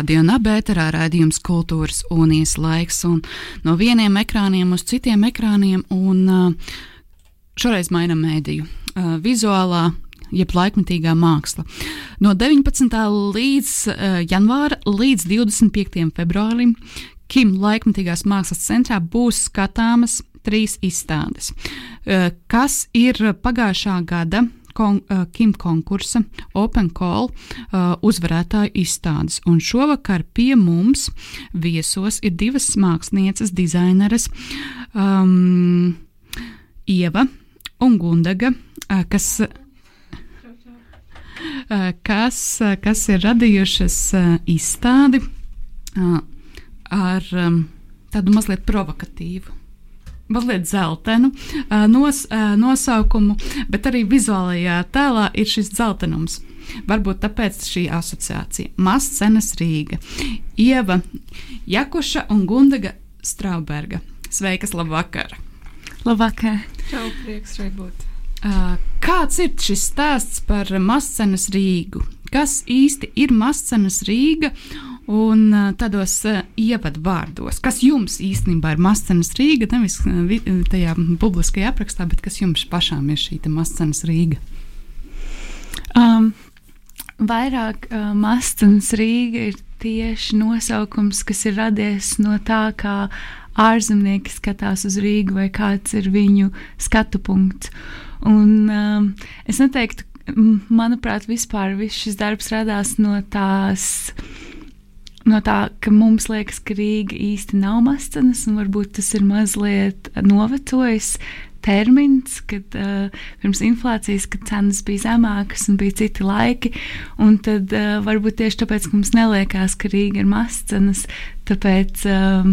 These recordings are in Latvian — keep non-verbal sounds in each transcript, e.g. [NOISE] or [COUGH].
Radio Nabērā raidījums Kultūras unijas laiks un no vieniem ekrāniem uz citiem ekrāniem un šoreiz maina mēdīju. Vizuālā jeb laikmatīgā māksla. No 19. līdz uh, janvāra līdz 25. februārim Kim laikmatīgās mākslas centrā būs skatāmas trīs izstādes, uh, kas ir pagājušā gada kon, uh, Kim konkursa Open Call uh, uzvarētāju izstādes. Un šovakar pie mums viesos ir divas mākslinieces, dizaineres um, Ieva un Gundaga, uh, kas kas, kas ir radījušas izstādi ar tādu mazliet provokatīvu mazliet zeltainu nos, nosaukumu, bet arī vizuālajā tēlā ir šis dzeltenums. Varbūt tāpēc šī asociācija. Mascenas Rīga, Ieva Jakuša un Gundaga Strauberga. Sveikas, labvakar! Labvakar! Čau, prieks šeit būt! Kāds ir šis stāsts par Mascenas Rīgu? Kas īsti ir Mascenas Rīga Un tādos ievadvārdos, kas jums īstenībā ir Mascenas Rīga, nevis tajā publiskajā aprakstā, bet kas jums pašām ir šī Mascenas Rīga? Um, vairāk uh, Mascenas Rīga ir tieši nosaukums, kas ir radies no tā, kā ārzemnieki skatās uz Rīgu vai kāds ir viņu skatu punkts. Un, um, es neteiktu, manuprāt, vispār šis darbs radās no tās no tā, ka mums liekas, ka Rīga īsti nav mascenas, un varbūt tas ir mazliet novecojis termins, kad uh, pirms inflācijas, kad cenas bija zemākas un bija citi laiki, un tad uh, varbūt tieši tāpēc, ka mums neliekās, ka Rīga ir mascenas, tāpēc uh,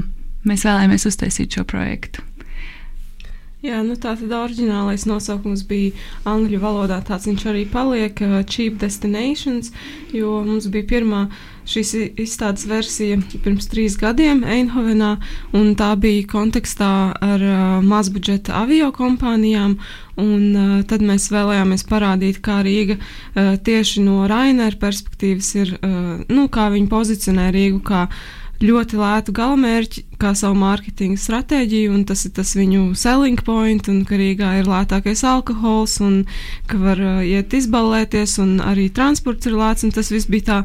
mēs vēlējāmies uztaisīt šo projektu. Jā, nu tā tad oriģinālais nosaukums bija angļu valodā, tāds viņš arī paliek uh, Cheap Destinations, jo mums bija pirmā šīs izstādes versija pirms trīs gadiem Eindhovenā, un tā bija kontekstā ar uh, mazbudžeta avio kompānijām, un uh, tad mēs vēlējāmies parādīt, kā Rīga uh, tieši no Rainera perspektīvas ir, uh, nu, kā viņi pozicionē Rīgu kā ļoti lētu galamērķi, kā savu mārketinga stratēģiju, un tas ir tas viņu selling point, un ka Rīgā ir lētākais alkohols, un ka var uh, iet izballēties, un arī transports ir lēts, un tas viss bija tā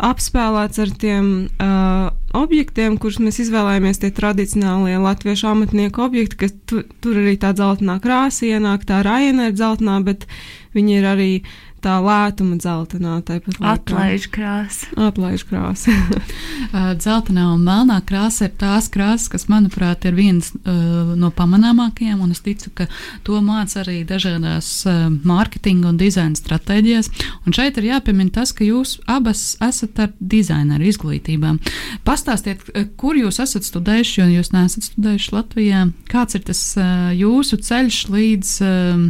apspēlēts ar tiem uh, objektiem, kurus mēs izvēlējāmies, tie tradicionālie latviešu amatnieku objekti, ka tu, tur arī tā dzeltenā krāsa ienāk, tā raina ir dzeltenā, bet viņi ir arī uh, tā lētuma dzeltenā. Atlaiž krāsa. Atlaiž krāsa. [LAUGHS] dzeltenā un melnā krāsa ir tās krāsas, kas, manuprāt, ir viens uh, no pamanāmākajiem, un es ticu, ka to māca arī dažādās uh, mārketinga un dizaina stratēģijas. Un šeit ir jāpiemina tas, ka jūs abas esat ar dizaineru izglītībām. Pastāstiet, kur jūs esat studējuši, jo jūs neesat studējuši Latvijā. Kāds ir tas uh, jūsu ceļš līdz uh,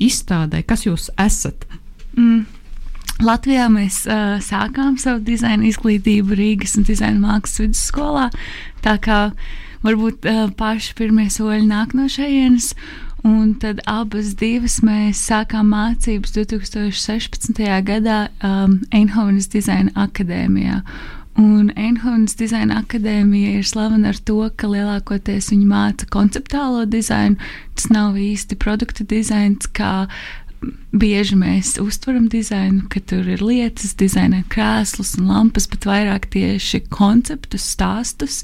izstādē, kas jūs esat? Mm. Latvijā mēs uh, sākām savu dizaina izglītību Rīgas un dizaina mākslas vidusskolā. Tā kā varbūt uh, paši pirmie soļi nāk no šejienes. Un tad abas divas mēs sākām mācības 2016. gadā um, Einhovenas dizaina akadēmijā. Un Einhovenas dizaina akadēmija ir slavena ar to, ka lielākoties viņi māca konceptuālo dizainu. Tas nav īsti produkta dizains, kā bieži mēs uztveram dizainu, ka tur ir lietas, dizaina krēslus un lampas, bet vairāk tieši konceptus, stāstus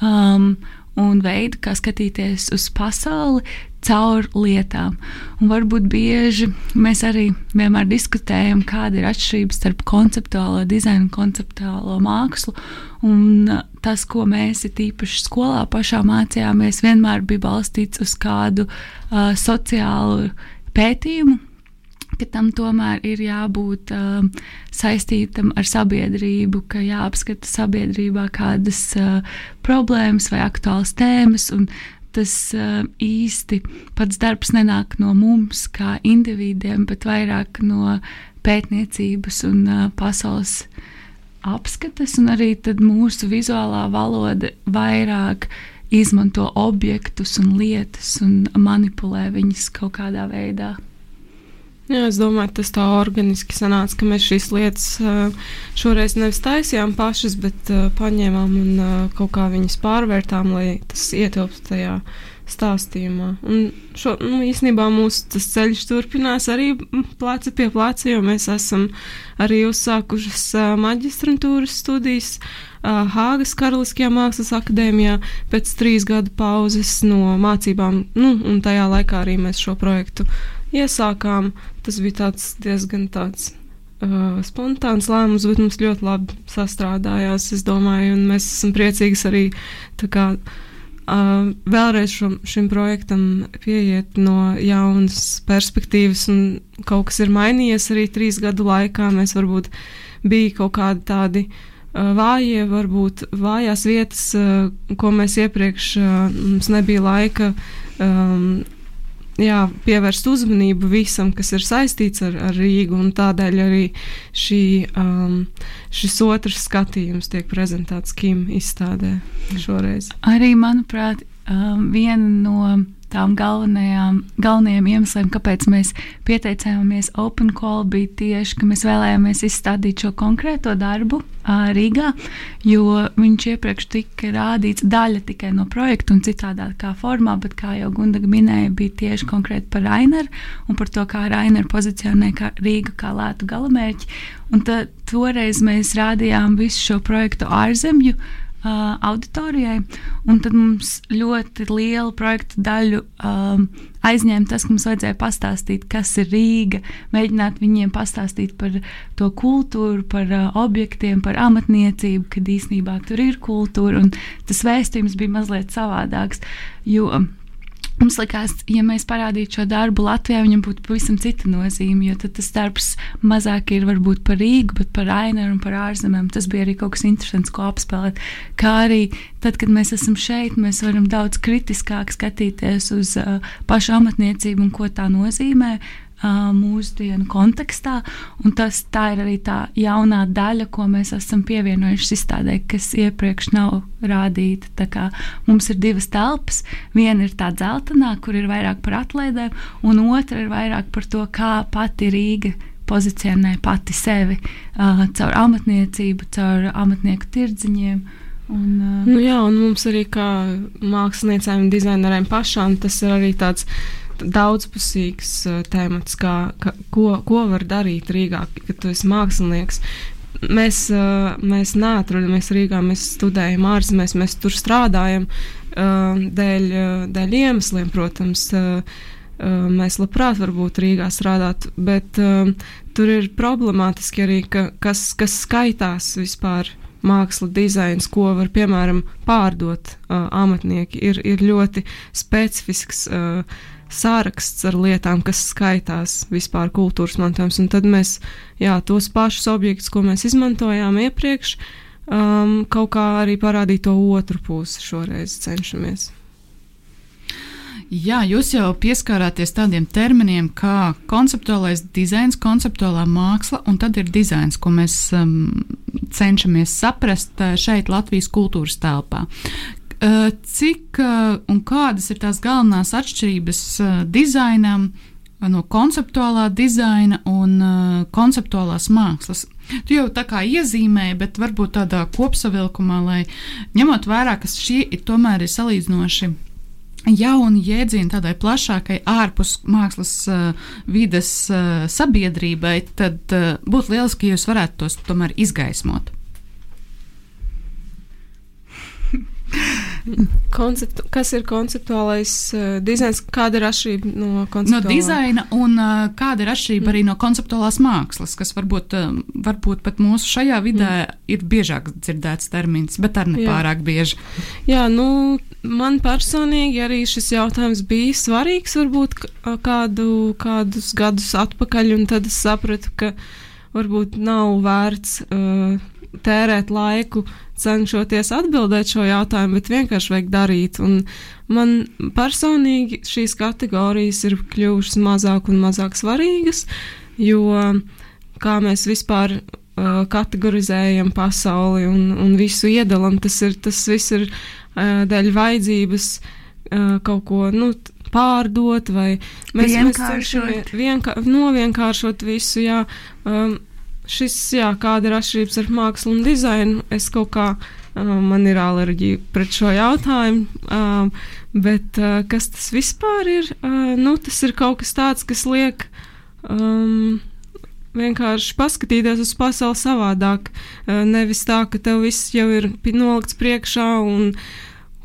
um, un veidu, kā skatīties uz pasauli caur lietām. Un varbūt bieži mēs arī vienmēr diskutējam, kāda ir atšķirība starp konceptuālo dizainu un konceptuālo mākslu. Un tas, ko mēs īpaši skolā pašā mācījāmies, vienmēr bija balstīts uz kādu uh, sociālu pētījumu, ka tam tomēr ir jābūt uh, saistītam ar sabiedrību, ka jāapskata sabiedrībā kādas uh, problēmas vai aktuālas tēmas. Tas uh, īsti pats darbs nenāk no mums, kā individiem, bet vairāk no pētniecības un uh, pasaules apskates, un arī mūsu vizuālā valoda vairāk izmanto objektus un lietas un manipulē viņus kaut kādā veidā. Jā, es domāju, tas tā organiski sanāca, ka mēs šīs lietas šoreiz nevis taisījām pašas, bet paņēmām un kaut kā viņas pārvērtām, lai tas ietilpst tajā stāstījumā. Un šo, nu, īstenībā mūsu ceļš turpinās arī pleci pie pleca, jo mēs esam arī uzsākušas maģistrantūras studijas Hāgas Karaliskajā Mākslas akadēmijā pēc trīs gadu pauzes no mācībām, nu, un tajā laikā arī mēs šo projektu iesākām. Tas bija tāds diezgan tāds. Uh, spontāns lēmums, bet mums ļoti labi sastrādājās. Es domāju, un mēs esam priecīgi arī kā, uh, vēlreiz šum, šim projektam pieiet no jaunas perspektīvas, un kaut kas ir mainījies arī trīs gadu laikā. Mēs varbūt bija kaut kādi tādi uh, vājie, varbūt vājās vietas, uh, ko mēs iepriekš mums nebija laika. Um, jā, pievērst uzmanību visam, kas ir saistīts ar, ar Rīgu. Tādēļ arī šī, um, šis otrs skatījums tiek prezentēts Kim izstādē šoreiz. Arī, manuprāt, viena no tām galvenajām, galvenajiem iemesliem, kāpēc mēs pieteicāmies Open Call, bija tieši, ka mēs vēlējāmies izstādīt šo konkrēto darbu Rīgā, jo viņš iepriekš tika rādīts daļa tikai no projekta un citādā formā, bet, kā jau Gundaga minēja, bija tieši konkrēti par Raineru un par to, kā Raineru pozicionē kā Rīgu kā lētu galamērķi. Un tad toreiz mēs rādījām visu šo projektu ārzemju uh, auditorijai. Tad mums ļoti lielu projektu daļu um, aizņēma tas, ka mums vajadzēja pastāstīt, kas ir Rīga, mēģināt viņiem pastāstīt par to kultūru, par uh, objektiem, par amatniecību, kad īsnībā tur ir kultūra. Tas vēstījums bija mazliet savādāks. Jo, um, Mums likās, ja mēs parādītu šo darbu Latvijā, viņam būtu pavisam cita nozīme, jo tas darbs mazāk ir varbūt par Rīgu, bet par Ainaru un par ārzemēm. Tas bija arī kaut kas interesants, ko apspēlēt. Kā arī tad, kad mēs esam šeit, mēs varam daudz kritiskāk skatīties uz uh, pašu amatniecību un ko tā nozīmē mūsdienu kontekstā. Tas, tā ir arī tā jaunā daļa, ko mēs esam pievienojuši izstādē, kas iepriekš nav rādīta. Mums ir divas telpas. Viena ir tā dzeltenā, kur ir vairāk par atlaidēm, un otra ir vairāk par to, kā pati Rīga pozicionē pati sevi uh, caur amatniecību, caur amatnieku tirdziņiem. Un, uh, nu jā, un mums arī kā māksliniecēm un dizaineriem pašām tas ir arī tāds daudzpusīgs uh, temats, kā, ka, ko, ko var darīt Rīgā, kad tu esi mākslinieks. Mēs, uh, mēs neatrodamies Rīgā, mēs studējam ārzemēs, mēs tur strādājam uh, dēļ, uh, dēļ iemesliem, protams. Uh, mēs labprāt varbūt Rīgā strādāt, bet uh, tur ir problemātiski arī, ka, kas, kas skaitās vispār māksla, dizains, ko var piemēram pārdot uh, amatnieki, ir, ir ļoti specifisks. Uh, sāraksts ar lietām, kas skaitās vispār kultūras mantojums. Un tad mēs jā, tos pašus objektus, ko mēs izmantojām iepriekš, um, kaut kā arī parādīt to otru pusi šoreiz cenšamies. Jā, jūs jau pieskārāties tādiem terminiem kā konceptuālais dizains, konceptuālā māksla, un tad ir dizains, ko mēs um, cenšamies saprast uh, šeit, Latvijas kultūras telpā. Eh, cik eh, un kādas ir tās galvenās atšķirības eh, dizainam no konceptuālā dizaina un konceptuālās mākslas? Tu jau tā kā iezīmēji, bet varbūt tādā kopsavilkumā, lai ņemot vērā, ka šie ir tomēr ir salīdzinoši jauni jēdzieni tādai plašākai ārpus mākslas uh, vides uh, sabiedrībai, tad uh, būtu lieliski, ja jūs varētu tos tomēr izgaismot. Konceptu, kas ir konceptuālais uh, dizains? Kāda ir atšķirība no konceptuālā? No dizaina un uh, kāda ir atšķirība mm. arī no konceptuālās mākslas, kas varbūt, uh, varbūt pat mūsu šajā vidē mm. ir biežāk dzirdēts termins, bet arī nepārāk Jā. bieži. Jā, nu, man personīgi arī šis jautājums bija svarīgs varbūt kādu, kādus gadus atpakaļ, un tad es sapratu, ka varbūt nav vērts. Uh, tērēt laiku, cenšoties atbildēt šo jautājumu, bet vienkārši vajag darīt. Un man personīgi šīs kategorijas ir kļuvušas mazāk un mazāk svarīgas, jo kā mēs vispār uh, kategorizējam pasauli un, un visu iedalam, tas, ir, tas viss ir uh, dēļ vajadzības uh, kaut ko. Nu, Pārdot vai mēs vienkāršot, vienka, novienkāršot visu. Jā, um, šis, jā, kāda ir atšķirības ar mākslu un dizainu, es kaut kā. Man ir alerģija pret šo jautājumu, um, bet kas tas vispār ir? Nu, tas ir kaut kas tāds, kas liek um, vienkārši paskatīties uz pasauli savādāk. Nevis tā, ka tev viss jau ir nolikts priekšā un uh,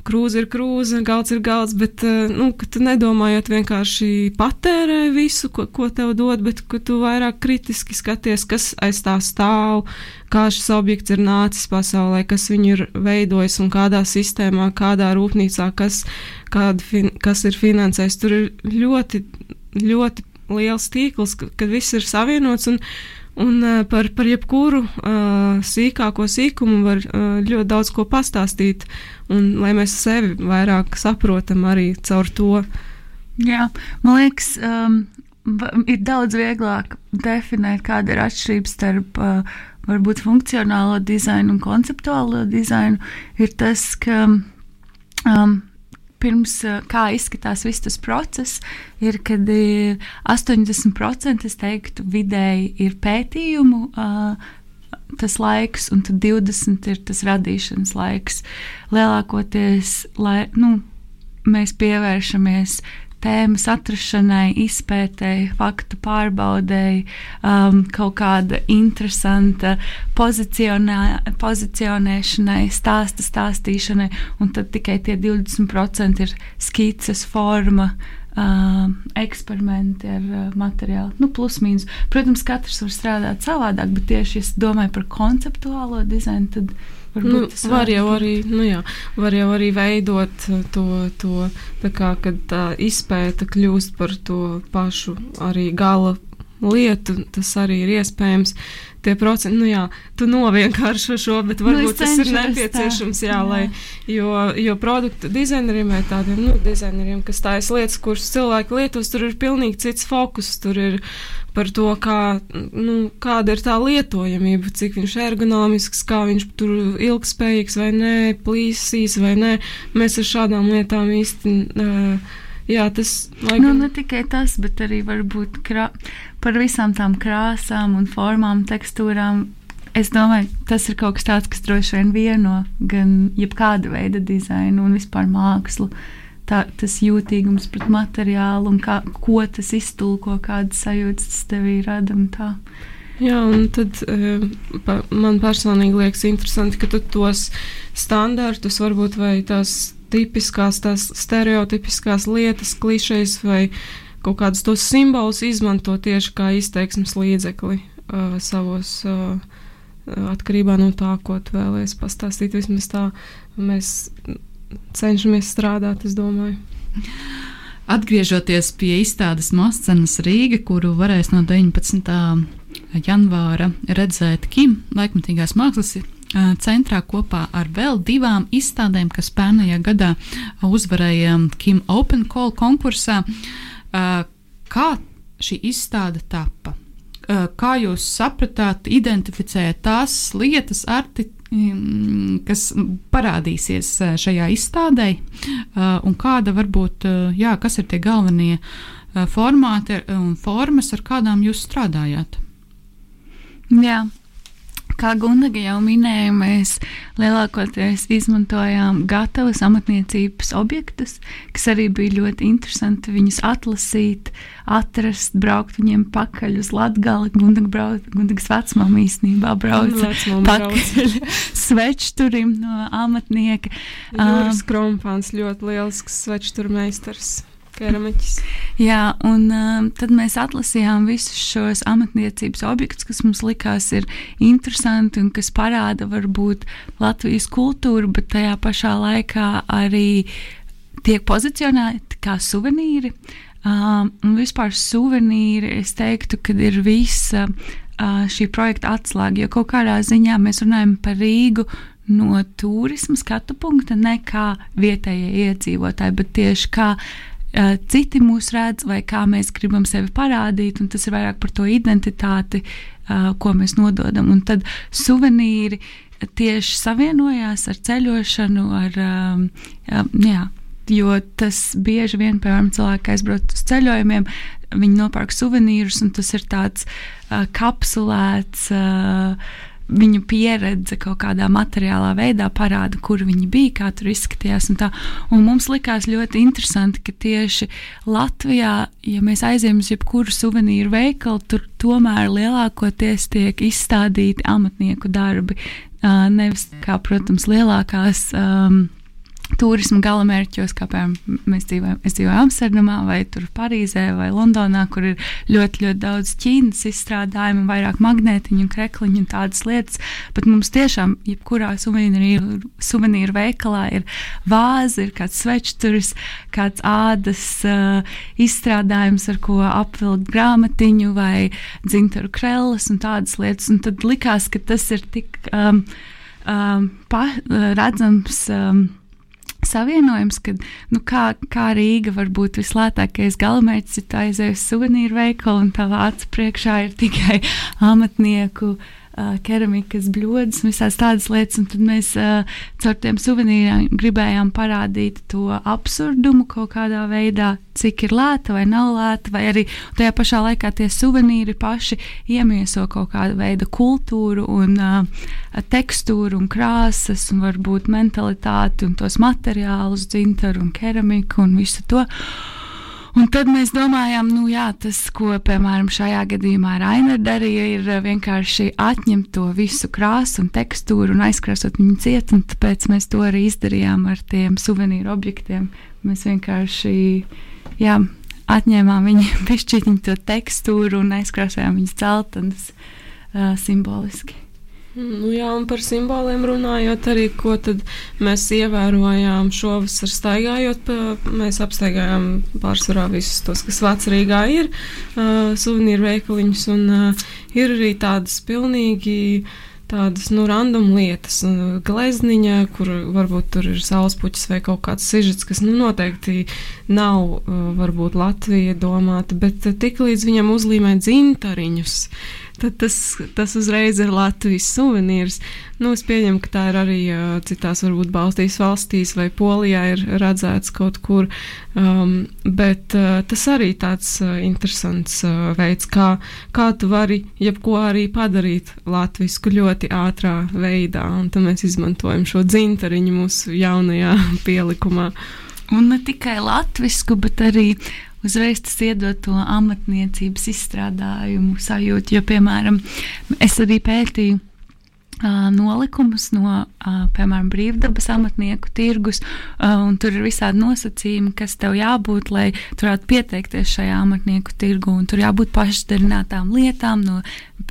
krūze ir krūze, galds ir galds, bet eh, nu, tu nedomājot vienkārši patērē visu, ko, ko tev dod, bet tu vairāk kritiski skaties, kas aiz tā stāv, kā šis objekts ir nācis pasaulē, kas viņu ir veidojis un kādā sistēmā, kādā rūpnīcā, kas, fin, kas ir finansējis. Tur ir ļoti, ļoti liels tīkls, kad viss ir savienots. Un, Un uh, par, par jebkuru uh, sīkāko sīkumu var uh, ļoti daudz ko pastāstīt, un lai mēs sevi vairāk saprotam arī caur to. Jā, man liekas, um, ir daudz vieglāk definēt, kāda ir atšķirība starp uh, varbūt funkcionālo dizainu un konceptuālo dizainu. Ir tas, ka um, pirms eh, kā izskatās viss tas process, ir, kad 80% es teiktu vidēji ir pētījumu. Uh, tas laiks, un tad 20 ir tas radīšanas laiks. Lielākoties, lai nu, mēs pievēršamies tēmas atrašanai, izpētēji, faktu pārbaudēji, um, kaut kāda interesanta pozicionē, pozicionēšanai, stāsta stāstīšanai, un tad tikai tie 20% ir skices forma. Uh, eksperimenti ar uh, materiālu. Nu, plus, mīnus. Protams, katrs var strādāt savādāk, bet tieši es domāju par konceptuālo dizainu, tad Nu, var jau arī, nu jā, var jau arī veidot to, to tā kā, kad tā izpēta kļūst par to pašu arī gala lietu, tas arī ir iespējams. Tie procenti, nu jā, tu novienkāršo šo, bet nu, varbūt nu, tas ir nepieciešams, jā, jā. Lai, jo, jo produktu dizaineriem vai tādiem, nu, dizaineriem, kas tājas lietas, kuras cilvēki lietos, tur ir pilnīgi cits fokus, tur ir par to, kā, nu, kāda ir tā lietojamība, cik viņš ergonomisks, kā viņš tur ilgspējīgs vai nē, plīsīs vai nē. Mēs ar šādām lietām īsti. Uh, Jā, tas ir. Nu, ne tikai tas, bet arī varbūt krā, par visām tām krāsām un formām, tekstūrām. Es domāju, tas ir kaut kas tāds, kas droši vien vieno gan jebkāda veida dizainu un vispār mākslu. Tā, tas jūtīgums pret materiālu un kā, ko tas iztulko, kādas sajūtas tas tevī rada. Jā, un tad pa, man personīgi liekas interesanti, ka tu tos standartus, varbūt vai tās tipiskās, tās stereotipiskās lietas, klišejas vai kaut kādus tos simbolus izmanto tieši kā izteiksmes līdzekli uh, savos. Uh, Atkarībā no tā, ko tu vēlēsies pastāstīt, vismaz tā mēs cenšamies strādāt, es domāju. Atgriežoties pie izstādes Moscenas Rīga, kuru varēs no 19. janvāra redzēt Kim laikmatīgās mākslas centrā kopā ar vēl divām izstādēm, kas pērnajā gadā uzvarēja Kim Open Call konkursā. Kā šī izstāde tapa? Kā jūs sapratāt, identificējāt tās lietas, arti, Mm, kas parādīsies šajā izstādē, un kāda varbūt, jā, kas ir tie galvenie formāti un formas, ar kādām jūs strādājāt? Jā. Kā Gundaga jau minēja, mēs lielākoties izmantojām gatavus amatniecības objektus, kas arī bija ļoti interesanti viņus atlasīt, atrast, braukt viņiem pakaļ uz Latgali. Gundagas vecmām īstenībā brauca pakaļ [LAUGHS] svečturim no amatnieka. Jūras Krompāns ļoti lielisks svečturmeistars keramiķis. Jā, un um, tad mēs atlasījām visus šos amatniecības objektus, kas mums likās ir interesanti un kas parāda varbūt Latvijas kultūru, bet tajā pašā laikā arī tiek pozicionēti kā suvenīri. Um, un vispār suvenīri, es teiktu, ka ir visa uh, šī projekta atslēga, jo kaut kādā ziņā mēs runājam par Rīgu no turisma skatu punkta, ne kā vietējie iedzīvotāji, bet tieši kā citi mūs redz vai kā mēs gribam sevi parādīt, un tas ir vairāk par to identitāti, uh, ko mēs nododam. Un tad suvenīri tieši savienojās ar ceļošanu, ar, um, jā, jo tas bieži vien, piemēram, cilvēki aizbrauc uz ceļojumiem, viņi nopērk suvenīrus, un tas ir tāds uh, kapsulēts. Uh, viņu pieredze kaut kādā materiālā veidā parāda, kur viņi bija, kā tur izskatījās. Un tā. un mums likās ļoti interesanti, ka tieši Latvijā, ja mēs aizejam uz jebkuru suvenīru veikalu, tur tomēr lielākoties tiek izstādīti amatnieku darbi. Nevis kā, protams, lielākās. Um, turisma galamērķos, kā piemēram mēs dzīvojam, es dzīvoju Amsterdamā, vai Parīzē, vai Londonā, kur ir ļoti, ļoti daudz ķīnas izstrādājumu, vairāk magnētiņu krekliņu un tādas lietas. Bet mums tiešām, jebkurā suvenīru, suvenīru veikalā ir vāze, ir kāds svečturis, kāds ādas uh, izstrādājums, ar ko apvilkt grāmatiņu vai dzintaru krellas un tādas lietas. Un tad likās, ka tas ir tik um, um, pa, redzams. Um, savienojums, ka nu, kā, kā Rīga var būt vislētākais galamērķis, ja tā uz suvenīru veikalu un tā vācu priekšā ir tikai [LAUGHS] amatnieku uh, uh, keramikas bļodas un visādas tādas lietas. Un tad mēs uh, caur tiem suvenīriem gribējām parādīt to absurdumu kaut kādā veidā, cik ir lēta vai nav lēta, vai arī tajā pašā laikā tie suvenīri paši iemieso kaut kādu veidu kultūru un uh, tekstūru un krāsas un varbūt mentalitāti un tos materiālus, dzintaru un keramiku un visu to. Un tad mēs domājām, nu jā, tas, ko piemēram šajā gadījumā Raina darīja, ir eh, vienkārši atņemt to visu krāsu un tekstūru un aizkrāsot viņu ciet, un tāpēc mēs to arī izdarījām ar tiem suvenīru objektiem. Mēs vienkārši, jā, atņēmām viņu [LAUGHS] pišķītiņu to tekstūru un aizkrāsojām viņas celtnes uh, simboliski. Nu, jā, un par simboliem runājot, arī ko mēs ievērojām šovasar staigājot. Mēs apstaigājām pārsvarā visus tos, kas Vācijā ir, uh, suvenīru veikaliņus, un uh, ir arī tādas pilnīgi tādas nu, random lietas, glezniņa, kur varbūt tur ir saulespuķis vai kaut kāds sižets, kas nu, noteikti nav varbūt Latvija domāta, bet tiklīdz viņam uzlīmē dzintariņus. Tad tas, tas uzreiz ir Latvijas suvenīrs. Nu, es pieņemu, ka tā ir arī uh, citās, varbūt Baltijas valstīs vai Polijā ir redzēts kaut kur, um, bet uh, tas arī tāds uh, interesants uh, veids, kā, kā tu vari jebko arī padarīt latvisku ļoti ātrā veidā, un tad mēs izmantojam šo dzintariņu mūsu jaunajā [LAUGHS] pielikumā. Un ne tikai latviešu, bet arī uzreiz tas iedod to amatniecības izstrādājumu sajūtu. Jo, piemēram, es arī pētīju nolikumus no, piemēram, brīvdabas amatnieku tirgus, un tur ir visādi nosacījumi, kas tev jābūt, lai tu varētu pieteikties šajā amatnieku tirgu, un tur jābūt pašdarinātām lietām, no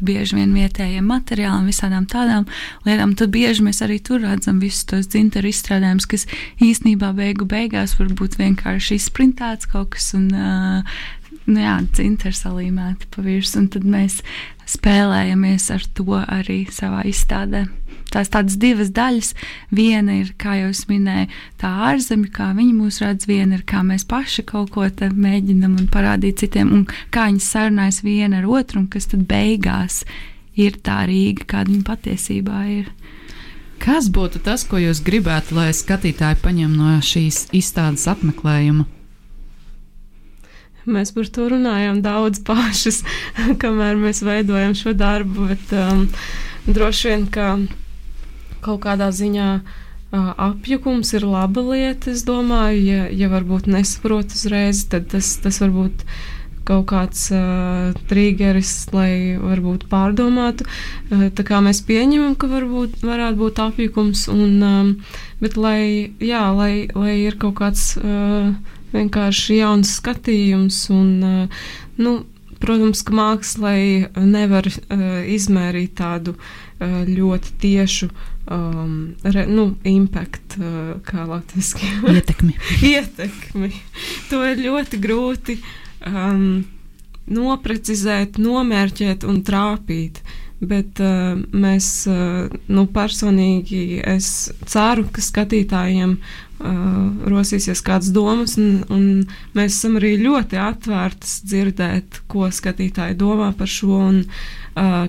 bieži vien vietējiem materiāliem, visādām tādām lietām. Tad bieži mēs arī tur redzam visus tos dzintaru izstrādājumus, kas īsnībā beigu beigās var būt vienkārši izprintēts kaut kas, un uh, nu jā, dzintars salīmēti pa virsmu, un tad mēs spēlējamies ar to arī savā izstādē. Tās tādas divas daļas. Viena ir, kā jau es minēju, tā ārzemē, kā viņi mūs redz, viena ir, kā mēs paši kaut ko mēģinam un parādīt citiem, un kā viņi sarunājas viena ar otru, un kas tad beigās ir tā Rīga, kāda viņa patiesībā ir. Kas būtu tas, ko jūs gribētu, lai skatītāji paņem no šīs izstādes apmeklējuma? Mēs par to runājām daudz pašas, [LAUGHS] kamēr mēs veidojam šo darbu. Bet, um, droši vien, ka kaut kādā ziņā apjukums ir laba lieta, es domāju, ja, ja varbūt nesaprot uzreiz, tad tas, tas varbūt kaut kāds uh, triggeris, lai varbūt pārdomātu. Uh, tā kā mēs pieņemam, ka varbūt varētu būt apjukums, un, um, bet lai, jā, lai, lai ir kaut kāds uh, vienkārši jauns skatījums un, uh, nu, protams, ka mākslai nevar uh, izmērīt tādu uh, ļoti tiešu um, re, nu, impact, uh, kā latviešu [LAUGHS] ietekmi. ietekmi. To ir ļoti grūti um, noprecizēt, nomērķēt un trāpīt. Bet uh, mēs, uh, nu, personīgi, es ceru, ka skatītājiem uh, rosīsies kādas domas, un, un mēs esam arī ļoti atvērtas dzirdēt, ko skatītāji domā par šo. Un, uh,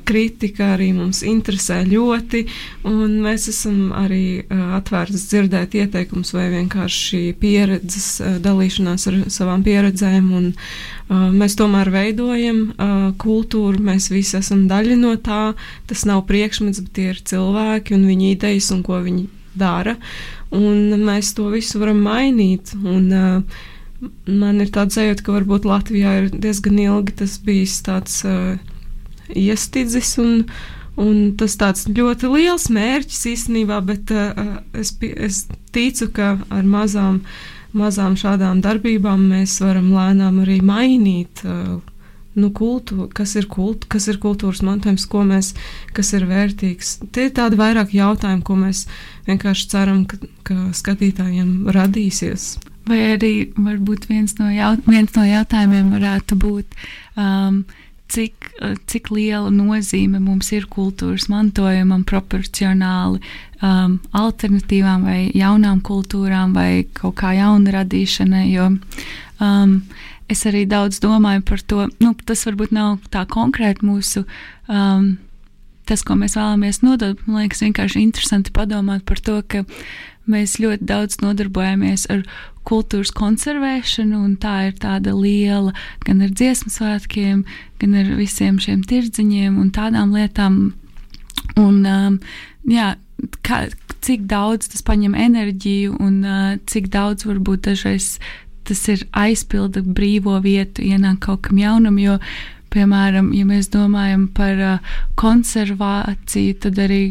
kritika arī mums interesē ļoti, un mēs esam arī uh, atvērtas dzirdēt ieteikumus vai vienkārši pieredzes, uh, dalīšanās ar savām pieredzēm. Un, uh, mēs tomēr veidojam uh, kultūru, mēs visi esam daļa no tā. Tas nav priekšmets, bet tie ir cilvēki un viņu idejas un ko viņi dara. Un mēs to visu varam mainīt. Un, uh, Man ir tāds sajūta, ka varbūt Latvijā ir diezgan ilgi tas bijis tāds uh, iestidzis. Un, un tas tāds ļoti liels mērķis īstenībā, bet uh, es, es ticu, ka ar mazām, mazām šādām darbībām mēs varam lēnām arī mainīt. Uh, nu, kultūra, kas ir, kult, kas ir kultūras mantojums, ko mēs, kas ir vērtīgs. Tie ir tādi vairāk jautājumi, ko mēs vienkārši ceram, ka, ka skatītājiem radīsies. Vai arī varbūt viens no, jaut, viens no jautājumiem varētu būt, um, cik, cik liela nozīme mums ir kultūras mantojumam proporcionāli um, alternatīvām vai jaunām kultūrām vai kaut kā jaunu radīšanai. Jo, um, es arī daudz domāju par to. Nu, tas varbūt nav tā konkrēti mūsu. Um, Tas, ko mēs vēlamies nodot, man liekas, vienkārši interesanti padomāt par to, ka mēs ļoti daudz nodarbojamies ar kultūras konservēšanu, un tā ir tāda liela gan ar dziesmu svētkiem, gan ar visiem šiem tirdziņiem un tādām lietām. Un, um, jā, kā, cik daudz tas paņem enerģiju un uh, cik daudz varbūt dažreiz tas ir aizpilda brīvo vietu, ienāk kaut kam jaunam. Jo, piemēram, ja mēs domājam par uh, konservāciju, tad arī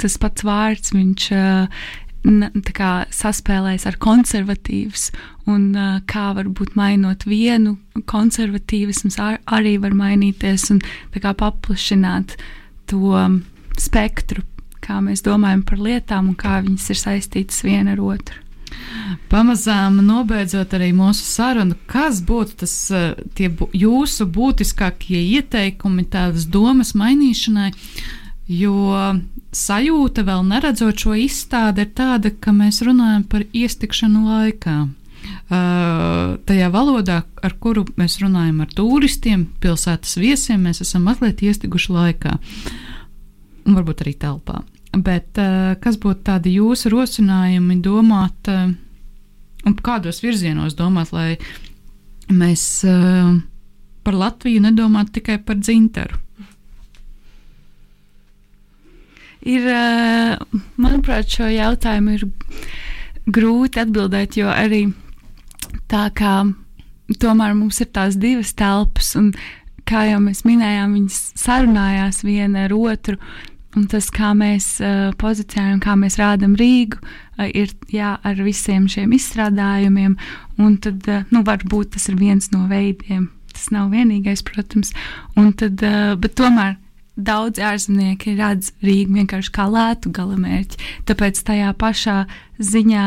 tas pats vārds viņš. Uh, kā, saspēlēs ar konservatīvs, un uh, kā varbūt mainot vienu konservatīvisms ar, arī var mainīties un kā, paplašināt to um, spektru, kā mēs domājam par lietām un kā viņas ir saistītas viena ar otru. Pamazām nobeidzot arī mūsu sarunu, kas būtu tas tie jūsu būtiskākie ieteikumi, tādas domas mainīšanai, jo sajūta vēl neredzot šo izstādi ir tāda, ka mēs runājam par iestikšanu laikā. Uh, tajā valodā, ar kuru mēs runājam ar turistiem, pilsētas viesiem, mēs esam mazliet iestiguši laikā, un varbūt arī telpā. Bet uh, kas būtu tādi jūsu rosinājumi domāt, uh, un kādos virzienos domāt, lai mēs uh, par Latviju nedomātu tikai par dzintaru? Ir, manuprāt, šo jautājumu ir grūti atbildēt, jo arī tā kā tomēr mums ir tās divas telpas, un kā jau mēs minējām, viņas sarunājās viena ar otru. Un tas, kā mēs uh, pozicionējam, kā mēs rādām Rīgu, uh, ir jā, ar visiem šiem izstrādājumiem. Un tad, uh, nu, varbūt tas ir viens no veidiem. Tas nav vienīgais, protams. Un tad, uh, bet tomēr daudz ārzemnieki redz Rīgu vienkārši kā lētu galamērķi. Tāpēc tajā pašā ziņā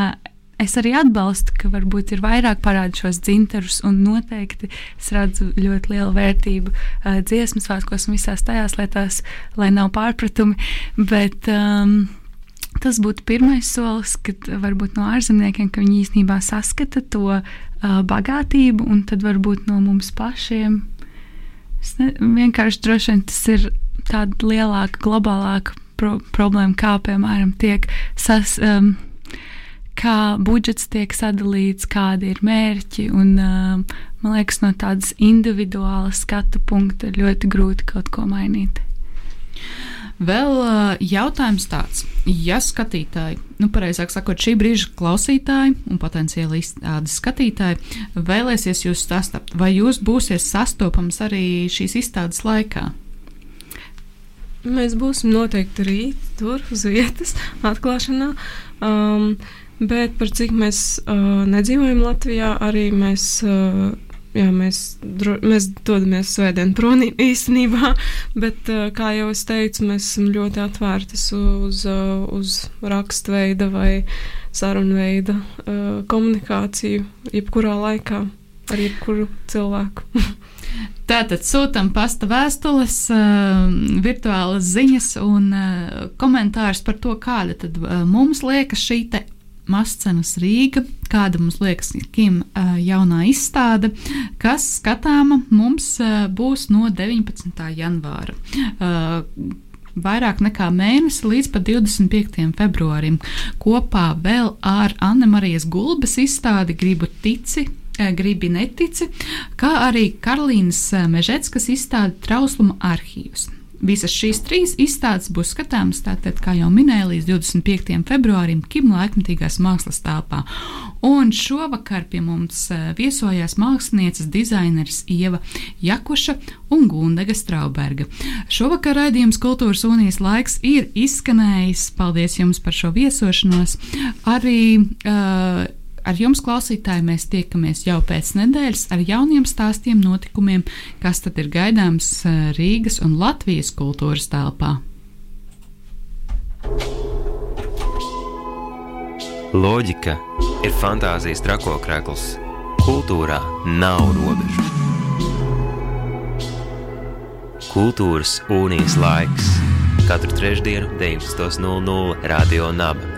es arī atbalstu, ka varbūt ir vairāk parādu šos dzinterus, un noteikti es redzu ļoti lielu vērtību uh, dziesmu svētkos un visās tajās lietās, lai nav pārpratumi. Bet, um, Tas būtu pirmais solis, kad varbūt no ārzemniekiem, ka viņi īstenībā saskata to uh, bagātību, un tad varbūt no mums pašiem. Es ne, vienkārši droši vien tas ir tāda lielāka, globālāka pro problēma, kā piemēram tiek sas, um, kā budžets tiek sadalīts, kādi ir mērķi. Un, uh, man liekas, no tādas individuālas skatu punkta ir ļoti grūti kaut ko mainīt. Vēl uh, jautājums tāds, ja skatītāji, nu, pareizāk sakot, šī brīža klausītāji un potenciāli izstādes skatītāji vēlēsies jūs sastapt, vai jūs būsiet sastopams arī šīs izstādes laikā? Mēs būsim noteikti rīt, tur uz vietas, atklāšanā. Um, bet par cik mēs uh, nedzīvojam Latvijā, arī mēs. Uh, Jā, mēs, dro, mēs dodamies svētdien prom īstenībā, [LAUGHS] bet, uh, kā jau es teicu, mēs esam ļoti atvērti uz, uh, uz rakstveida vai sarunveida uh, komunikāciju, jebkurā laikā ar jebkuru cilvēku. [LAUGHS] Tātad sūtām pasta vēstules, uh, virtuālas ziņas un uh, komentārus par to, kāda tad uh, mums liekas šī Mascenas Rīga, kāda mums liekas Kim jaunā izstāde, kas skatāma mums būs no 19. janvāra. Vairāk nekā mēnesi līdz pat 25. februārim. Kopā vēl ar Anne Marijas Gulbes izstādi gribu tici gribi netici, kā arī Karolīnas Mežetskas izstāde Trausluma arhīvs. Visas šīs trīs izstādes būs skatāmas, tātad, kā jau minēju, līdz 25. februārim Kimla laikmatīgās mākslas telpā. Un šovakar pie mums eh, viesojās mākslinieces dizaineris Ieva Jakuša un Gundega Strauberga. Šovakar raidījums Kultūras unijas laiks ir izskanējis. Paldies jums par šo viesošanos. Arī uh, Ar jums, klausītāji, mēs tiekamies jau pēc nedēļas ar jauniem stāstiem, notikumiem, kas tad ir gaidāms eh, Rīgas un Latvijas kultūras telpā. Loģika ir fantāzijas trakokrekls. Kultūrā nav robežu. Kultūras unijas laiks katru trešdienu, 19.00 Radio Naba.